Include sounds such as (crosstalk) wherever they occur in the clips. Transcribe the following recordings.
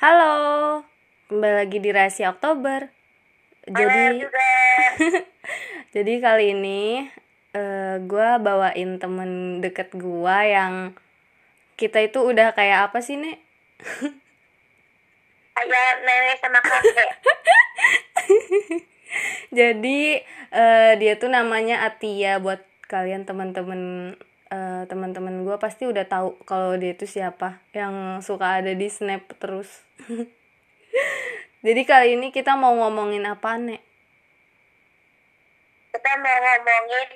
Halo, kembali lagi di Rahasia Oktober. Jadi, (laughs) jadi kali ini uh, gue bawain temen deket gue yang kita itu udah kayak apa sih nek? (laughs) Kayak nenek sama kakek. (laughs) jadi uh, dia tuh namanya Atia buat kalian teman-teman uh, teman-teman gue pasti udah tahu kalau dia itu siapa yang suka ada di snap terus. (laughs) Jadi kali ini kita mau ngomongin apa nek? Kita mau ngomongin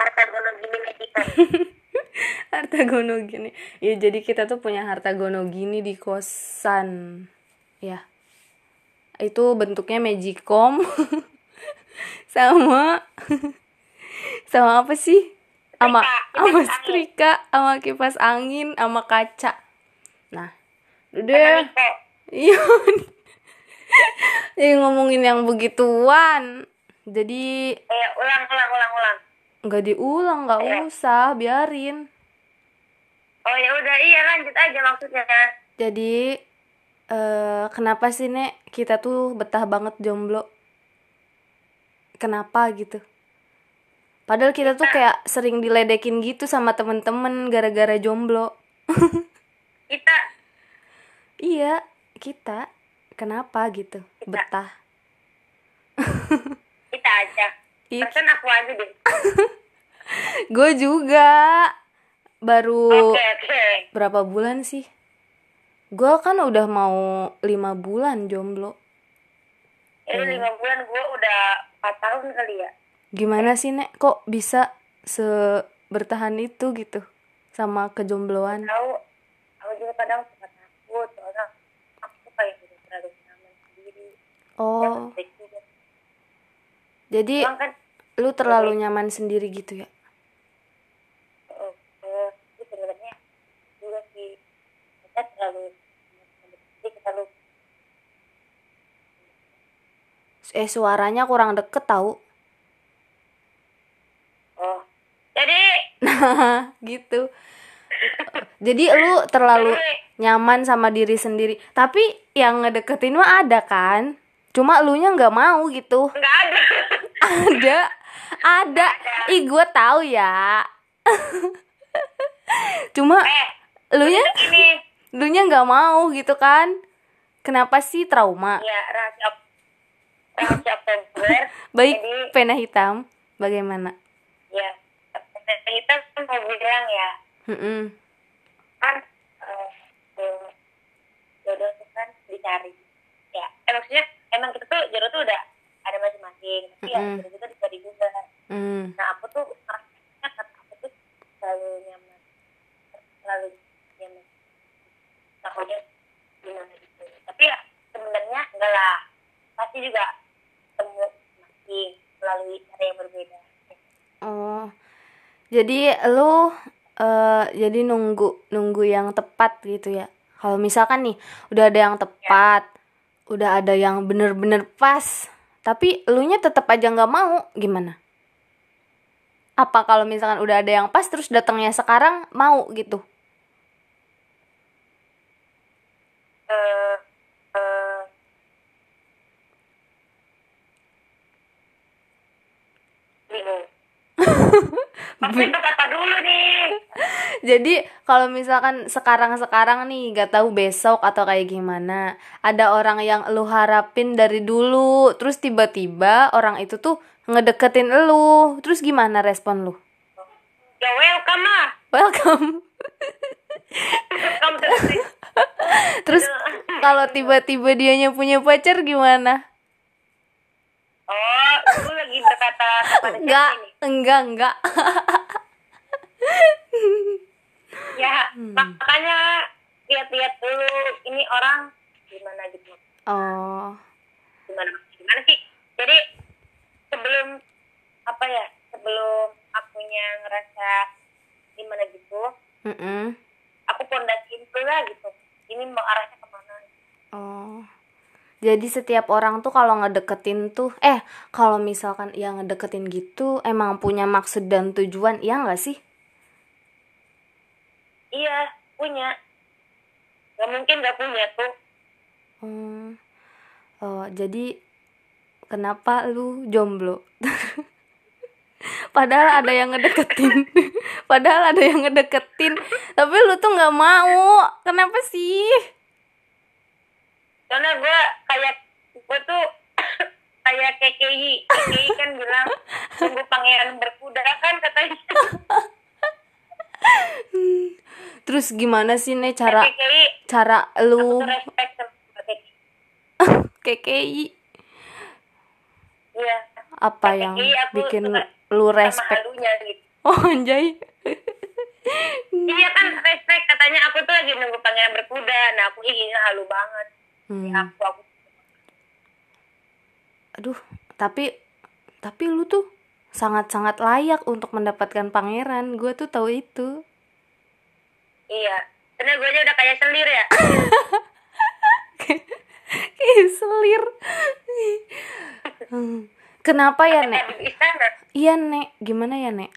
harta gono gini Mexico (laughs) harta gono gini ya jadi kita tuh punya harta gono gini di kosan. Ya itu bentuknya magicom. (laughs) Sama. Sama apa sih sama sama setrika sama kipas angin sama kaca. Nah udah. Iya. Jadi ngomongin yang begituan. Jadi eh, ulang ulang ulang ulang. Nggak diulang nggak eh. usah biarin. Oh ya udah. Iya lanjut aja maksudnya. Jadi uh, kenapa sih nek? Kita tuh betah banget jomblo. Kenapa gitu padahal kita tuh kayak sering diledekin gitu sama temen-temen gara-gara jomblo. (laughs) Kita. Iya kita. Kenapa gitu? Kita. betah. (laughs) Kita aja. Persen aku aja deh. (laughs) Gue juga. Baru okay, okay. berapa bulan sih? Gue kan udah mau lima bulan jomblo. Ini lima bulan gue udah empat tahun kali ya gimana sih nek? Kok bisa se bertahan itu gitu sama kejombloan? Tahu aku juga kadang suka takut soalnya aku kayak gitu terlalu nyaman sendiri. Oh. Jadi kan, lu terlalu nyaman sendiri gitu ya? Itu sebenarnya juga sih. Kita terlalu terlalu eh suaranya kurang deket tau oh jadi nah (laughs) gitu. Jadi lu terlalu nyaman sama diri sendiri. Tapi yang ngedeketin mah ada kan? Cuma lu nya nggak mau gitu. Nggak ada. (laughs) Ada. Ada. Ih gue tahu ya. (laughs) Cuma eh, lu nya lu nya nggak mau gitu kan? Kenapa sih trauma? Ya rahasia rahasia populer baik jadi, pena hitam. Bagaimana? Ya kita kan mau bilang ya. Mm -mm. kan uh, jodoh itu kan dicari. Ya eh, maksudnya emang kita tuh jodoh tuh udah ada masing-masing. Tapi mm -hmm. ya jodoh kita dicari juga mm. nah aku tuh ngerasanya karena aku tuh selalu nyaman. Selalu nyaman. Takutnya gimana gitu. Tapi ya sebenarnya enggak lah. Pasti juga temu masih melalui cara yang berbeda. Oh jadi lu uh, jadi nunggu nunggu yang tepat gitu ya kalau misalkan nih udah ada yang tepat ya. udah ada yang bener-bener pas tapi lu nya tetap aja nggak mau gimana apa kalau misalkan udah ada yang pas terus datangnya sekarang mau gitu uh, Tapi apa dulu nih? (laughs) Jadi kalau misalkan sekarang-sekarang nih gak tahu besok atau kayak gimana, ada orang yang lu harapin dari dulu, terus tiba-tiba orang itu tuh ngedeketin lu, terus gimana respon lu? Ya welcome lah. Welcome. welcome (laughs) terus kalau tiba-tiba dianya punya pacar gimana? Oh, lu lagi berkata kepada enggak, enggak, enggak. ya, hmm. makanya lihat-lihat dulu ini orang gimana gitu. Oh. Gimana gimana sih? Jadi sebelum apa ya? Sebelum akunya ngerasa gimana gitu. Mm -mm. Aku pondasiin dulu gitu. Ini mau arahnya ke mana? Oh jadi setiap orang tuh kalau ngedeketin tuh eh kalau misalkan yang ngedeketin gitu emang punya maksud dan tujuan iya nggak sih? Iya punya. Gak mungkin gak punya tuh. Oh oh jadi kenapa lu jomblo? (laughs) Padahal ada yang ngedeketin. (laughs) Padahal ada yang ngedeketin. Tapi lu tuh nggak mau. Kenapa sih karena gue kayak gue tuh (coughs) kayak KKI KKI kan bilang tunggu pangeran berkuda kan katanya. (laughs) Terus gimana sih nih cara KKI cara lu? KKI (laughs) iya. Apa yang KKI aku bikin lu respect? halunya gitu. Oh anjay. Iya kan respect. Katanya aku tuh lagi nunggu pangeran berkuda. Nah aku ingin halu banget Hmm. aku aku aduh tapi tapi lu tuh sangat-sangat layak untuk mendapatkan pangeran. Gue tuh tahu itu. Iya karena gue aja udah kayak selir ya. (laughs) Ih, selir. Hmm. kenapa ya nek? iya nek. Gimana ya nek?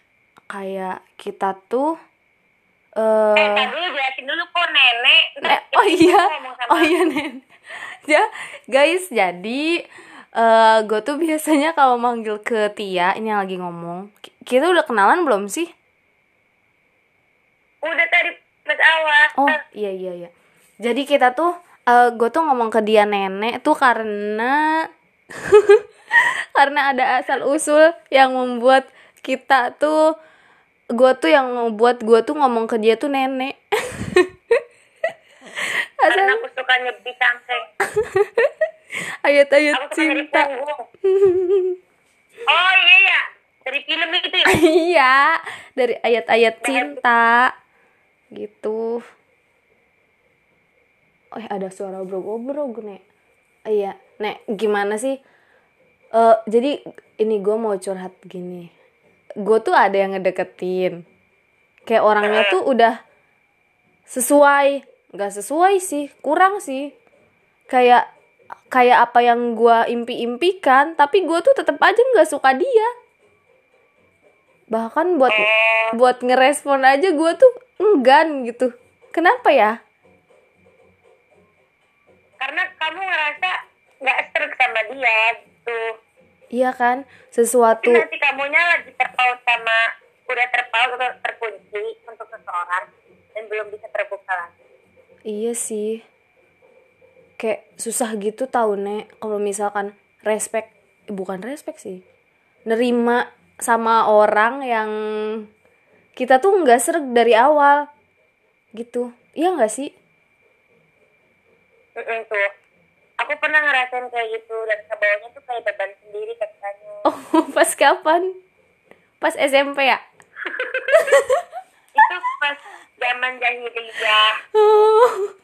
Kayak kita tuh eh eh tadi dulu jelasin dulu kok nenek. Nek, oh iya. oh iya nek (laughs) ya guys jadi eh gue tuh biasanya kalau manggil ke Tia ini yang lagi ngomong ki- kita udah kenalan belum sih udah tadi pas awal Oh iya iya iya. Jadi kita tuh eh gue tuh ngomong ke dia nenek tuh karena (laughs) karena ada asal usul yang membuat kita tuh gue tuh yang membuat gue tuh ngomong ke dia tuh nenek. (laughs) karena aku suka nyebi cangkeng (laughs) ayat-ayat cinta. oh iya ya dari film itu ya (laughs) iya dari ayat-ayat cinta gitu. Oh ada suara obrol-obrol nek. Iya, nek gimana sih? Eh jadi ini gue mau curhat gini. Gue tuh ada yang ngedeketin. Kayak orangnya tuh udah sesuai, nggak sesuai sih, kurang sih. Kayak kayak apa yang gue impi-impikan, tapi gue tuh tetap aja nggak suka dia. Bahkan buat buat ngerespon aja gue tuh enggan gitu. Kenapa ya? karena kamu ngerasa nggak serak sama dia gitu Iya kan? Sesuatu Tapi nanti kamunya lagi terpaut sama udah terpaut atau terkunci untuk seseorang dan belum bisa terbuka lagi Iya sih. Kayak susah gitu tau nek kalau misalkan respect bukan respect sih. Nerima sama orang yang kita tuh nggak serg dari awal. Gitu. Iya nggak sih? Mm-mm, tuh aku pernah ngerasain kayak gitu dan ke bawahnya tuh kayak beban sendiri katanya Oh, (laughs) pas kapan? Pas SMP ya? (laughs) itu pas zaman jahiliyah Oh.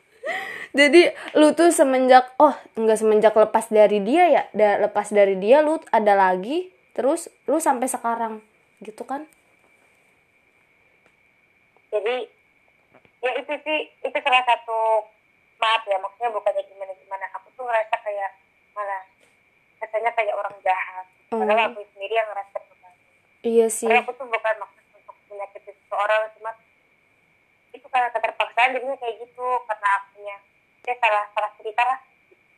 Jadi lu tuh semenjak oh enggak semenjak lepas dari dia ya, da, lepas dari dia lu ada lagi, terus lu sampai sekarang gitu kan? jadi ya itu sih itu salah satu maaf ya maksudnya bukannya gimana gimana aku tuh ngerasa kayak malah katanya kayak orang jahat padahal Hmm. aku sendiri yang ngerasa beban Iya sih. Karena aku tuh bukan maksud untuk menyakiti seseorang cuma karena keterpaksaan jadinya kayak gitu karena akunya ya salah salah cerita lah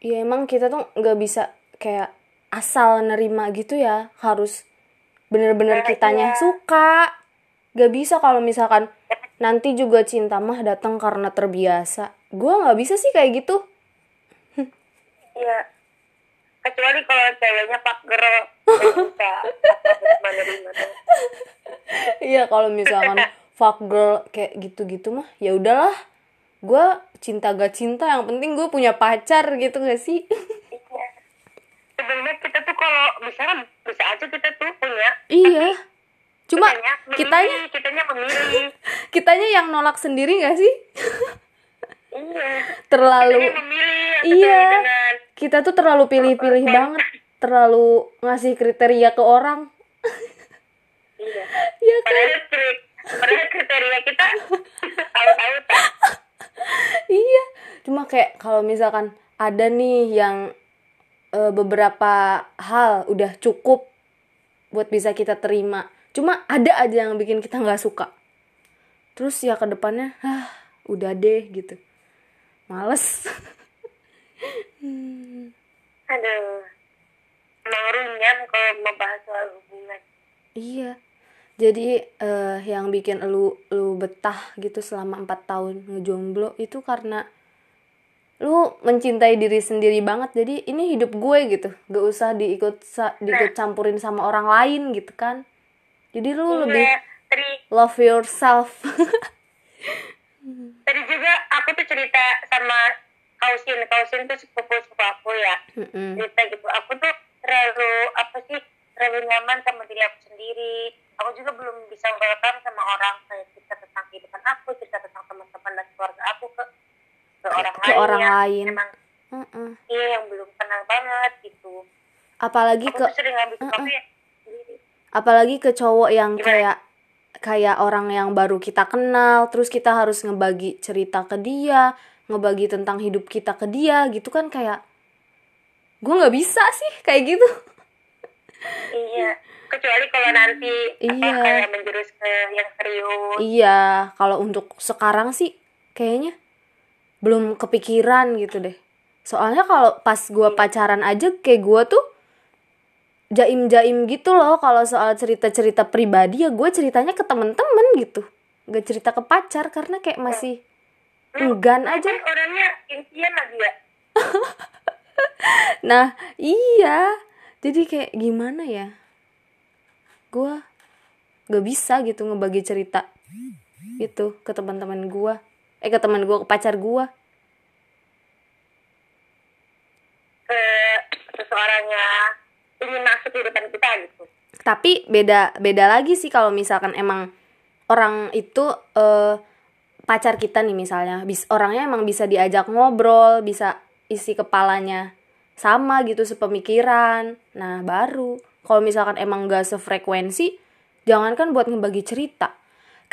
Iya emang kita tuh nggak bisa kayak asal nerima gitu ya, harus bener-bener Nah, kitanya iya. suka. Gak bisa kalau misalkan nanti juga cinta mah datang karena terbiasa. Gua nggak bisa sih kayak gitu. iya kecuali kalau ceweknya pak tuh. (laughs) Iya kalau misalkan (laughs) fuck girl kayak gitu-gitu mah ya udahlah. Gua cinta gak cinta yang penting gue punya pacar gitu gak sih? Sebenarnya kita tuh kalau bisa bisa aja kita tuh punya iya. Cuma kitanya memilih, kitanya kitanya memilih (laughs) kitanya yang nolak sendiri gak sih? iya Terlalu memilih Iya. dengan kita tuh terlalu pilih-pilih banget terlalu ngasih kriteria ke orang iya (laughs) Iya kan padahal padahal kriteria kita tak iya cuma kayak kalau misalkan ada nih yang eh, beberapa hal udah cukup buat bisa kita terima cuma ada aja yang bikin kita nggak suka. Terus ya ke depannya ah udah deh gitu. Males. Aduh. Emang runyam kalau membahas soal hubungan. Iya. Jadi eh, yang bikin lu lu betah gitu selama empat tahun ngejomblo itu karena lu mencintai diri sendiri banget. Jadi ini hidup gue gitu. Gak usah diikut sa- diikut campurin sama orang lain gitu kan. Jadi lu lebih iya tadi love yourself. (laughs) tadi juga aku tuh cerita sama kausin kausin tuh sepupu sepupu aku ya Mm-mm. cerita gitu aku tuh terlalu apa sih terlalu nyaman sama diri aku sendiri aku juga belum bisa welcome sama orang kayak cerita tentang kehidupan aku cerita tentang teman-teman dan keluarga aku ke ke orang ke lain orang yang lain. emang Mm-mm. iya yang belum kenal banget gitu Apalagi aku ke sering ngambil Uh-uh. sesuatu ya sendiri apalagi ke cowok yang Gimana? kayak kayak orang yang baru kita kenal terus kita harus ngebagi cerita ke dia ngebagi tentang hidup kita ke dia gitu kan kayak gue nggak bisa sih kayak gitu iya kecuali kalau nanti apa Iya. kayak menjurus ke yang serius. Iya kalau untuk sekarang sih kayaknya belum kepikiran gitu deh. Soalnya kalau pas gue pacaran aja kayak gue tuh jaim-jaim gitu loh kalau soal cerita-cerita pribadi ya gue ceritanya ke temen-temen gitu. Gak cerita ke pacar karena kayak masih enggan Lu aja. kan orangnya lagi ya? (laughs) Nah iya jadi kayak gimana ya? Gue gak bisa gitu ngebagi cerita gitu ke teman-teman gue eh ke teman gue ke pacar gue ke seseorang yang ingin masuk kehidupan kita gitu. Tapi beda beda lagi sih kalau misalkan emang orang itu eh, pacar kita nih misalnya. Bis orangnya emang bisa diajak ngobrol bisa isi kepalanya sama gitu sepemikiran. Nah baru kalau misalkan emang gak sefrekuensi jangankan buat ngebagi cerita.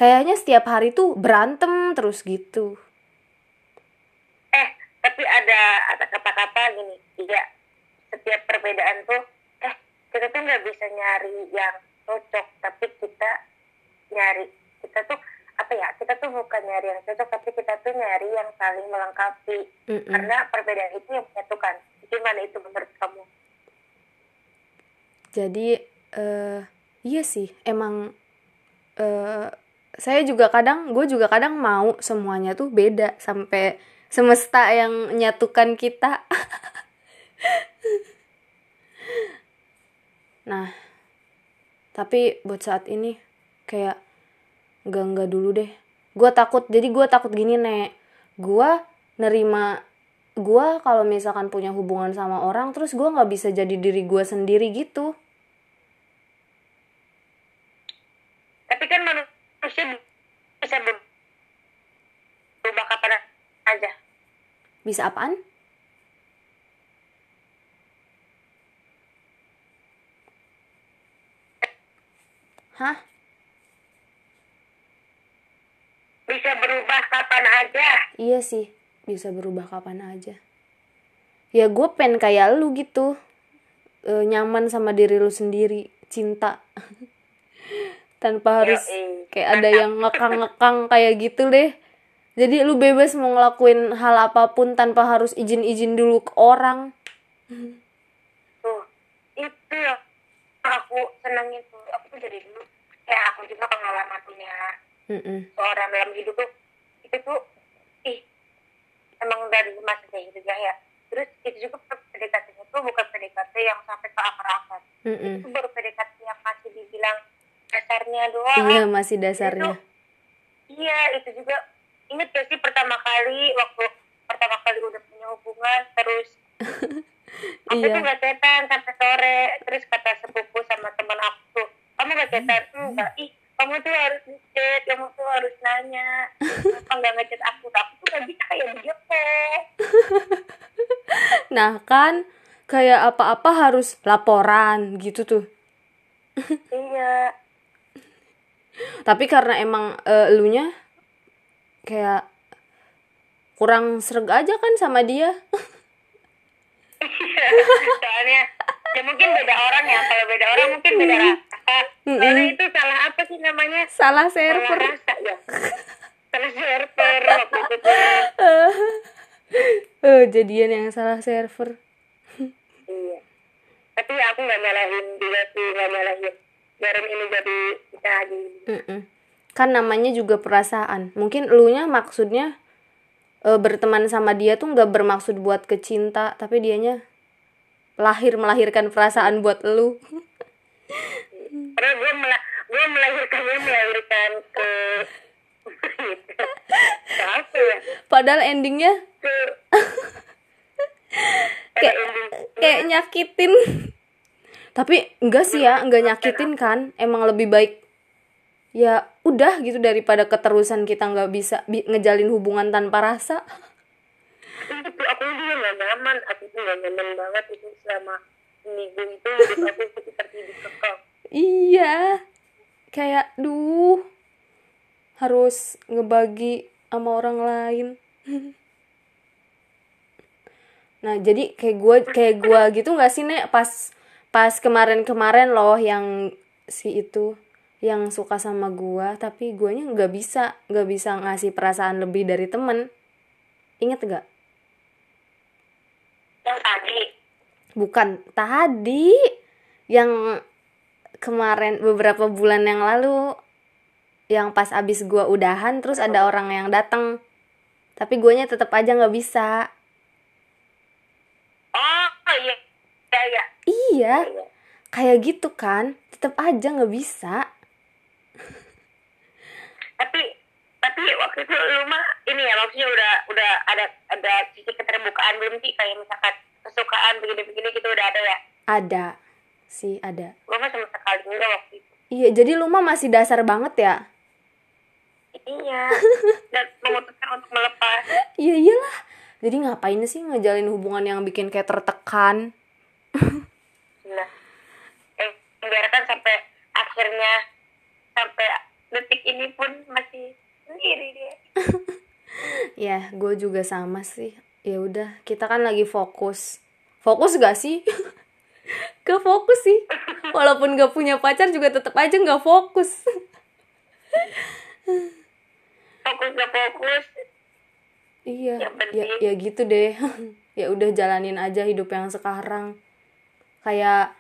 Kayaknya setiap hari tuh berantem terus gitu. Eh tapi ada ada kata-kata gini iya setiap perbedaan tuh eh kita tuh nggak bisa nyari yang cocok tapi kita nyari kita tuh apa ya kita tuh bukan nyari yang cocok tapi kita tuh nyari yang saling melengkapi. Mm-mm. karena perbedaan itu yang menyatukan gimana itu menurut kamu? Jadi eh iya sih emang eh saya juga kadang gue juga kadang mau semuanya tuh beda sampai semesta yang menyatukan kita. (laughs) Nah tapi buat saat ini kayak enggak dulu deh. Gue takut jadi gue takut gini nek. Gue nerima gue kalau misalkan punya hubungan sama orang terus gue nggak bisa jadi diri gue sendiri gitu. Tapi kan manusia bisa ber- berubah kapan aja. Bisa apaan? Hah? Bisa berubah kapan aja. Iya sih bisa berubah kapan aja. Ya gue pengen kayak lu gitu. E, nyaman sama diri lu sendiri cinta. (laughs) Tanpa harus Yoi. kayak ada yang ngekang-ngekang kayak gitu deh. Jadi lu bebas mau ngelakuin hal apa pun tanpa harus izin-izin dulu ke orang. Tuh itu yang aku senengin tuh. Aku tuh dari dulu ya aku juga pengalaman punya Mm-mm. seorang dalam hidup tuh. Itu tuh ih emang dari masa kayak gitu ya. Terus itu juga PDKT-nya tuh bukan PDKT yang sampai ke akar-akar. Mm-mm. itu baru PDKT yang masih dibilang dasarnya doang. Iya masih dasarnya. Iya itu juga inget gak sih pertama kali waktu pertama kali udah punya hubungan terus (laughs) aku Iya. tuh gak cetan sampai sore terus kata sepupu sama teman aku tuh kamu gak cetan (laughs) enggak. Ih kamu tuh harus ngechat kamu tuh harus nanya kenapa nggak ngechat aku aku tuh gak bisa kayak begitu Nah kan kayak apa-apa harus laporan gitu tuh. iya. Tapi karena emang eh, elunya kayak kurang serg aja kan sama dia. soalnya ya mungkin beda orang ya. Kalau beda orang mungkin beda rasa. Soalnya itu salah apa sih namanya? Salah salah server. rasa ya. Salah server waktu itu Eh jadian yang salah server. tapi aku nggak nyalahin juga sih nggak nyalahin. Biarin ini jadi kita Mm-mm. kan namanya juga perasaan. Mungkin elunya maksudnya e, berteman sama dia tuh nggak bermaksud buat kecinta tapi dianya lahir melahirkan perasaan buat elu karena gue mela gue melahirkan ke ke apa ya padahal endingnya (laughs) kayak kayak nyakitin. Tapi enggak sih ya enggak nyakitin kan. Emang lebih baik ya udah gitu daripada keterusan kita nggak bisa bi- ngejalin hubungan tanpa rasa. Itu aku juga nggak nyaman. Aku tuh nggak nyaman banget itu selama minggu itu. Aku seperti dikekang iya. Kayak duh harus ngebagi sama orang lain. Nah jadi kayak gue kayak gue gitu nggak sih nek? Pas pas kemarin-kemarin loh yang si itu yang suka sama gua tapi guanya nggak bisa nggak bisa ngasih perasaan lebih dari temen. Inget gak yang tadi. Bukan tadi yang kemarin beberapa bulan yang lalu yang pas abis gua udahan terus ada orang yang datang tapi guanya tetap aja nggak bisa. Oh iya iya iya. Iya iya kayak gitu kan. Tetap aja nggak bisa. Tapi tapi waktu itu lu mah ini ya maksudnya udah udah ada ada sisi keterbukaan belum sih? Kayak misalkan kesukaan begini-begini gitu udah ada ya? Ada sih ada. Gue mah sama sekali enggak waktu itu. Iya jadi lu mah masih dasar banget ya iya (laughs) dan memutuskan untuk melepas. Iya iyalah. Jadi ngapain sih ngejalin hubungan yang bikin kayak tertekan? Nah eh biarkan sampai akhirnya sampai detik ini pun masih sendiri dia. (laughs) Ya gue juga sama sih. Ya udah kita kan lagi fokus. Fokus gak sih? (laughs) Gak fokus sih. Walaupun gak punya pacar juga tetap aja gak fokus fokus gak fokus. Iya ya ya gitu deh. (laughs) Ya udah jalanin aja hidup yang sekarang. Kayak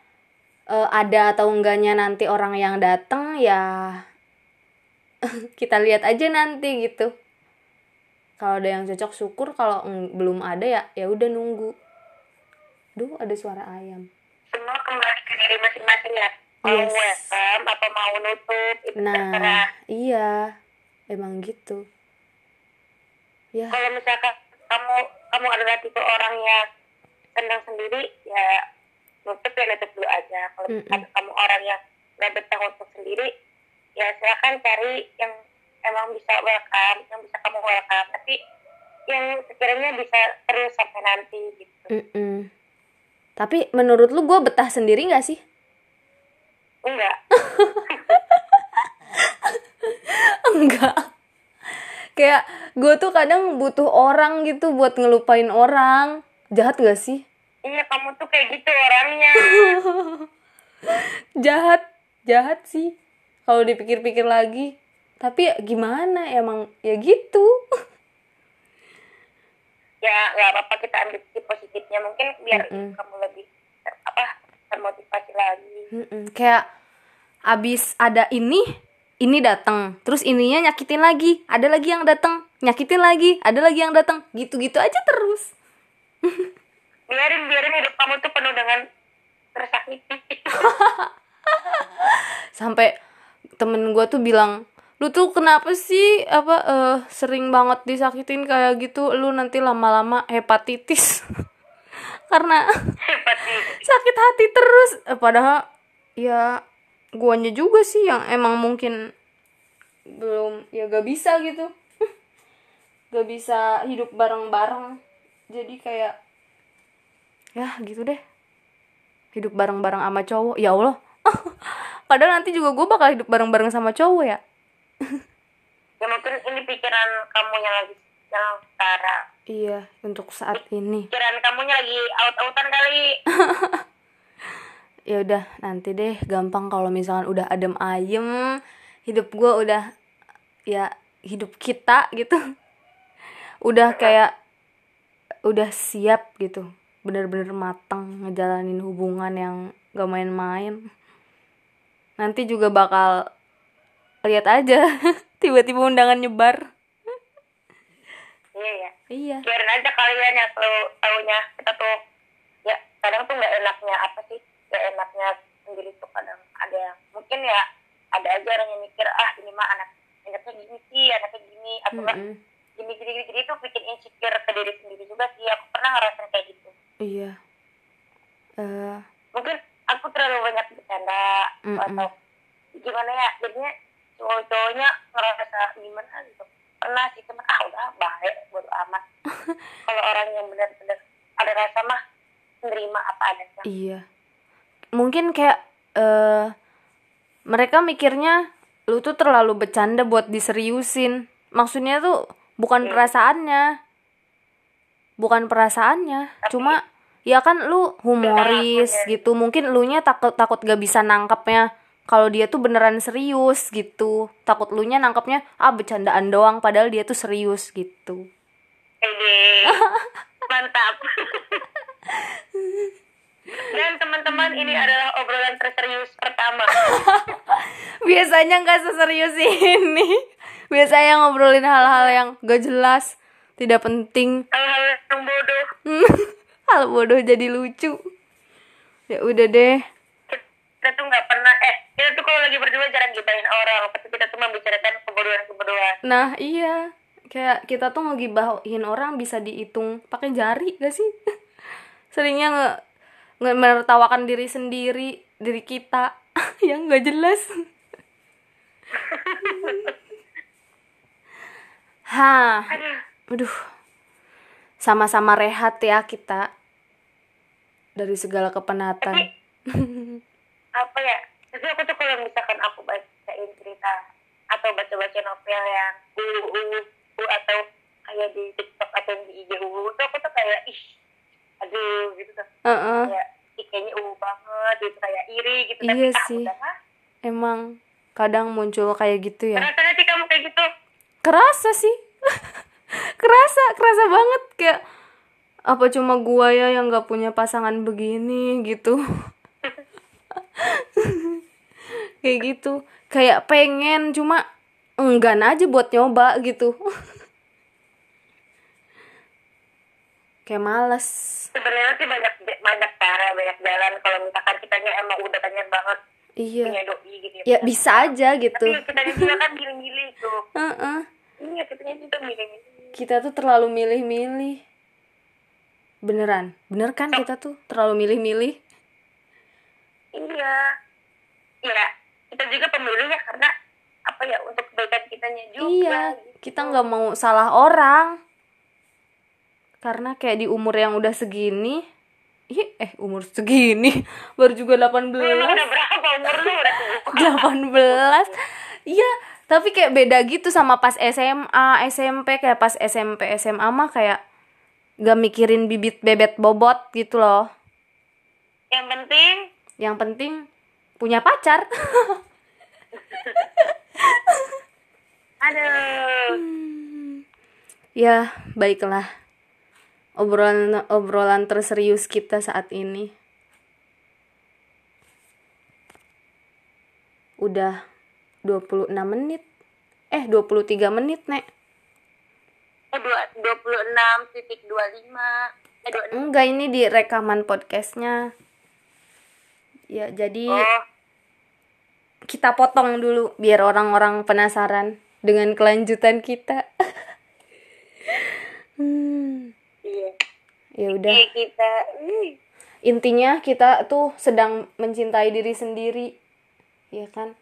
eh, ada atau enggaknya nanti orang yang datang ya (laughs) kita lihat aja nanti gitu. Kalau ada yang cocok syukur. Kalau belum ada ya ya udah nunggu. Duh ada suara ayam. Semua kembali ke diri masing-masing ya. Mau welcome apa mau nutup itu terserah. nah iya emang gitu. Ya. Kalau misalkan kamu kamu adalah tipe orang yang senang sendiri ya nutup ya nutup dulu aja. Kalau Mm-mm. misalkan kamu orang yang nggak betah untuk sendiri ya silakan cari yang emang bisa welcome yang bisa kamu welcome. Tapi yang sekiranya bisa terus sampai nanti gitu. Mm-mm. tapi menurut lu gue betah sendiri nggak sih? Enggak (laughs) (laughs) enggak. Kayak gue tuh kadang butuh orang gitu buat ngelupain orang. Jahat gak sih? Iya kamu tuh kayak gitu orangnya. (laughs) Jahat. Jahat sih. Kalau dipikir-pikir lagi. Tapi ya gimana? Emang ya gitu. (laughs) Ya nggak apa-apa kita ambil sisi positifnya. Mungkin biar Mm-mm. kamu lebih ter- apa termotivasi lagi. Mm-mm. kayak abis ada ini ini datang terus ininya nyakitin lagi. Ada lagi yang datang nyakitin lagi. Ada lagi yang datang gitu-gitu aja terus. (laughs) Biarin biarin hidup kamu tuh penuh dengan tersakiti (laughs) sampai temen gue tuh bilang lu tuh kenapa sih apa eh, sering banget disakitin kayak gitu? Lu nanti lama-lama hepatitis. (laughs) Karena sakit hati terus. Eh, padahal ya guanya juga sih yang emang mungkin belum ya gak bisa gitu. (laughs) Gak bisa hidup bareng-bareng. Jadi kayak ya gitu deh. Hidup bareng-bareng sama cowok ya Allah. (laughs) Padahal nanti juga gue bakal hidup bareng-bareng sama cowok ya. (laughs) Ya mungkin ini pikiran kamu yang lagi yang sekarang. Iya untuk saat ini. Pikiran kamunya lagi out-outan kali ya udah nanti deh. Gampang kalau misalkan udah adem ayem hidup gue udah ya hidup kita gitu. Udah kayak udah siap gitu. Bener-bener matang ngejalanin hubungan yang gak main-main. Nanti juga bakal lihat aja. (laughs) Tiba-tiba undangan nyebar. Iya ya iya. Biarin aja kalian yang tahu tahunya kita tuh ya kadang tuh nggak enaknya apa sih nggak enaknya sendiri tuh kadang ada yang mungkin ya ada aja orang yang mikir ah ini mah anak anaknya gini sih anaknya gini. Atau enggak Mm-mm. gini gini gini jadi itu bikin insecure ke diri sendiri juga sih. Aku pernah ngerasain kayak gitu. Iya. Eh. Mungkin aku terlalu banyak bercanda Mm-mm. atau gimana ya jadinya cowok-cowoknya ngerasa gimana gitu. Pernah sih cuman ah udah baik bodo amat. (laughs) Kalau orang yang benar-benar ada rasa mah menerima apa adanya. Iya mungkin kayak eh mereka mikirnya lu tuh terlalu bercanda buat diseriusin. Maksudnya tuh bukan Hmm. perasaannya. Bukan perasaannya cuma ya kan lu humoris Perilakunya. gitu. Mungkin lu nya takut takut gak bisa nangkepnya. Kalau dia tuh beneran serius gitu. Takut lu nya nangkepnya ah bercandaan doang padahal dia tuh serius gitu. Ede, (laughs) mantap. (laughs) Dan teman-teman ini adalah obrolan terserius pertama. (laughs) biasanya nggak seserius ini biasanya ngobrolin hal-hal yang gak jelas tidak penting Hal-hal yang bodoh. (laughs) hal bodoh jadi lucu ya udah deh Kita tuh nggak pernah, eh kita tuh kalau lagi berdua jarang gibahin orang. Tapi kita tuh membicarakan kebodohan-kebodohan. nah iya kayak kita tuh ngegibahin orang bisa dihitung pakai jari gak sih (laughs) seringnya nge menertawakan diri sendiri diri kita. (laughs) Yang gak jelas. (laughs) Ha Aduh, sama-sama rehat ya kita. Dari segala kepenatan. apa ya? Tapi aku tuh kalau misalkan aku bacain cerita atau baca-baca novel yang uu, atau kayak di TikTok atau di IG uu tuh aku tuh kayak ih aduh gitu tuh. Heeh, kayak ih, kayaknya uu banget gitu kayak iri gitu Iya tapi ah sih. emang kadang muncul kayak gitu ya. rasanya sih kamu kayak gitu Kerasa sih, (laughs) kerasa, kerasa banget kayak apa cuma gua ya yang gak punya pasangan begini gitu. (laughs) kayak gitu, kayak pengen cuma enggan aja buat nyoba gitu. (laughs) kayak males. sebenarnya sih banyak banyak cara banyak jalan kalau misalkan kitanya emang udah banyak banget Iya. punya doi gitu Ya bisa aja gitu. tapi kitanya juga kan milih-milih tuh Heeh. iya kitanya juga milih-milih Kita tuh terlalu milih-milih. Beneran, bener kan kita tuh terlalu milih-milih? iya iya kita juga pemilih ya karena apa ya untuk kebaikan kitanya juga Iya, gitu. kita nggak mau salah orang. Karena kayak di umur yang udah segini, ih, eh umur segini (laughs) baru juga 18. Lu udah berapa umur lu udah tua 18. Iya, tapi kayak beda gitu sama pas SMA, SMP kayak pas SMP, SMA mah kayak gak mikirin bibit bebet bobot gitu loh. yang penting Yang penting punya pacar. (laughs) aduh ya, baiklah. Obrolan obrolan terserius kita saat ini. Udah 26 menit. Eh, 23 menit, Nek. eh dua dua puluh enam titik dua lima eh dua Enggak, ini di rekaman podcastnya. Ya, jadi oh kita potong dulu biar orang-orang penasaran dengan kelanjutan kita. (laughs) hmm, ya udah. kita intinya kita tuh sedang mencintai diri sendiri ya kan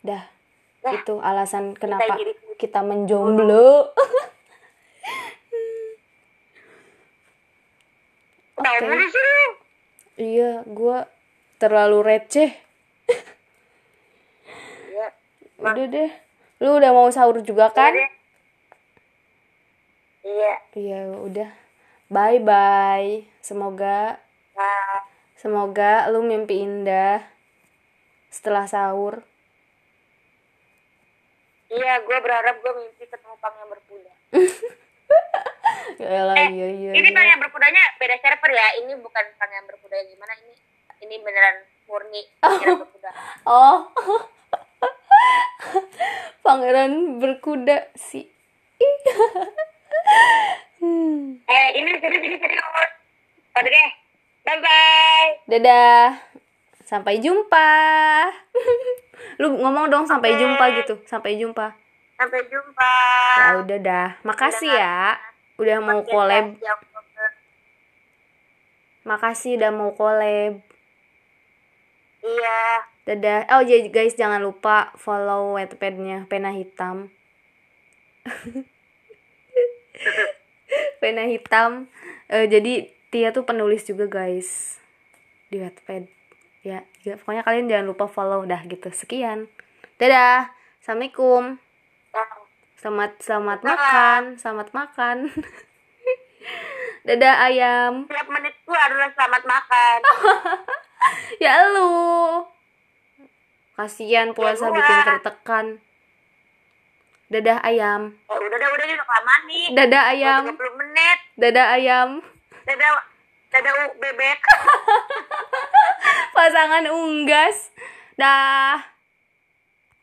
dah Dah. itu alasan kenapa sendiri. kita menjomblo (laughs) Oke. lu. iya gua terlalu receh iya udah deh lu udah mau sahur juga kan Iya deh. Iya iya udah bye bye semoga nah semoga lu mimpi indah setelah sahur iya gue berharap gue mimpi ketemu pang yang berkuda (laughs) Yaelah, Eh, iya iya. ini iya. pangeran berkudanya beda server ya. Ini bukan pangeran berkuda yang gimana ini. Ini beneran murni (laughs) (laughs) pangeran berkuda. Oh. Pangeran berkuda sih. Hmm. (laughs) Eh, ini serius ini serius. Oke deh. Bye bye. Dadah. Sampai jumpa. (laughs) Lu ngomong dong sampai jumpa gitu. Sampai jumpa. Sampai jumpa. Ya udah dah. Makasih ya. Udah mau collab. Oktober. Makasih udah mau collab. Iya. Dadah. Oh jadi guys jangan lupa follow Wattpad-nya Pena Hitam. (laughs) (laughs) Pena Hitam. Eh, jadi Tia tuh penulis juga guys di Wattpad. Ya, ya, pokoknya kalian jangan lupa follow dah gitu. Sekian. Dadah. Assalamualaikum. Ya. Selamat selamat makan, selamat makan. (laughs) Dadah ayam. Setiap menitku adalah selamat makan. (laughs) Ya lu. Kasihan puasa gua. bikin tertekan. Dadah ayam. Eh, udah udah udah udah kelamaan nih. Dadah Udah ayam. 30 menit. Dadah ayam. Dadah dadah bebek. (laughs) Pasangan unggas. Dah.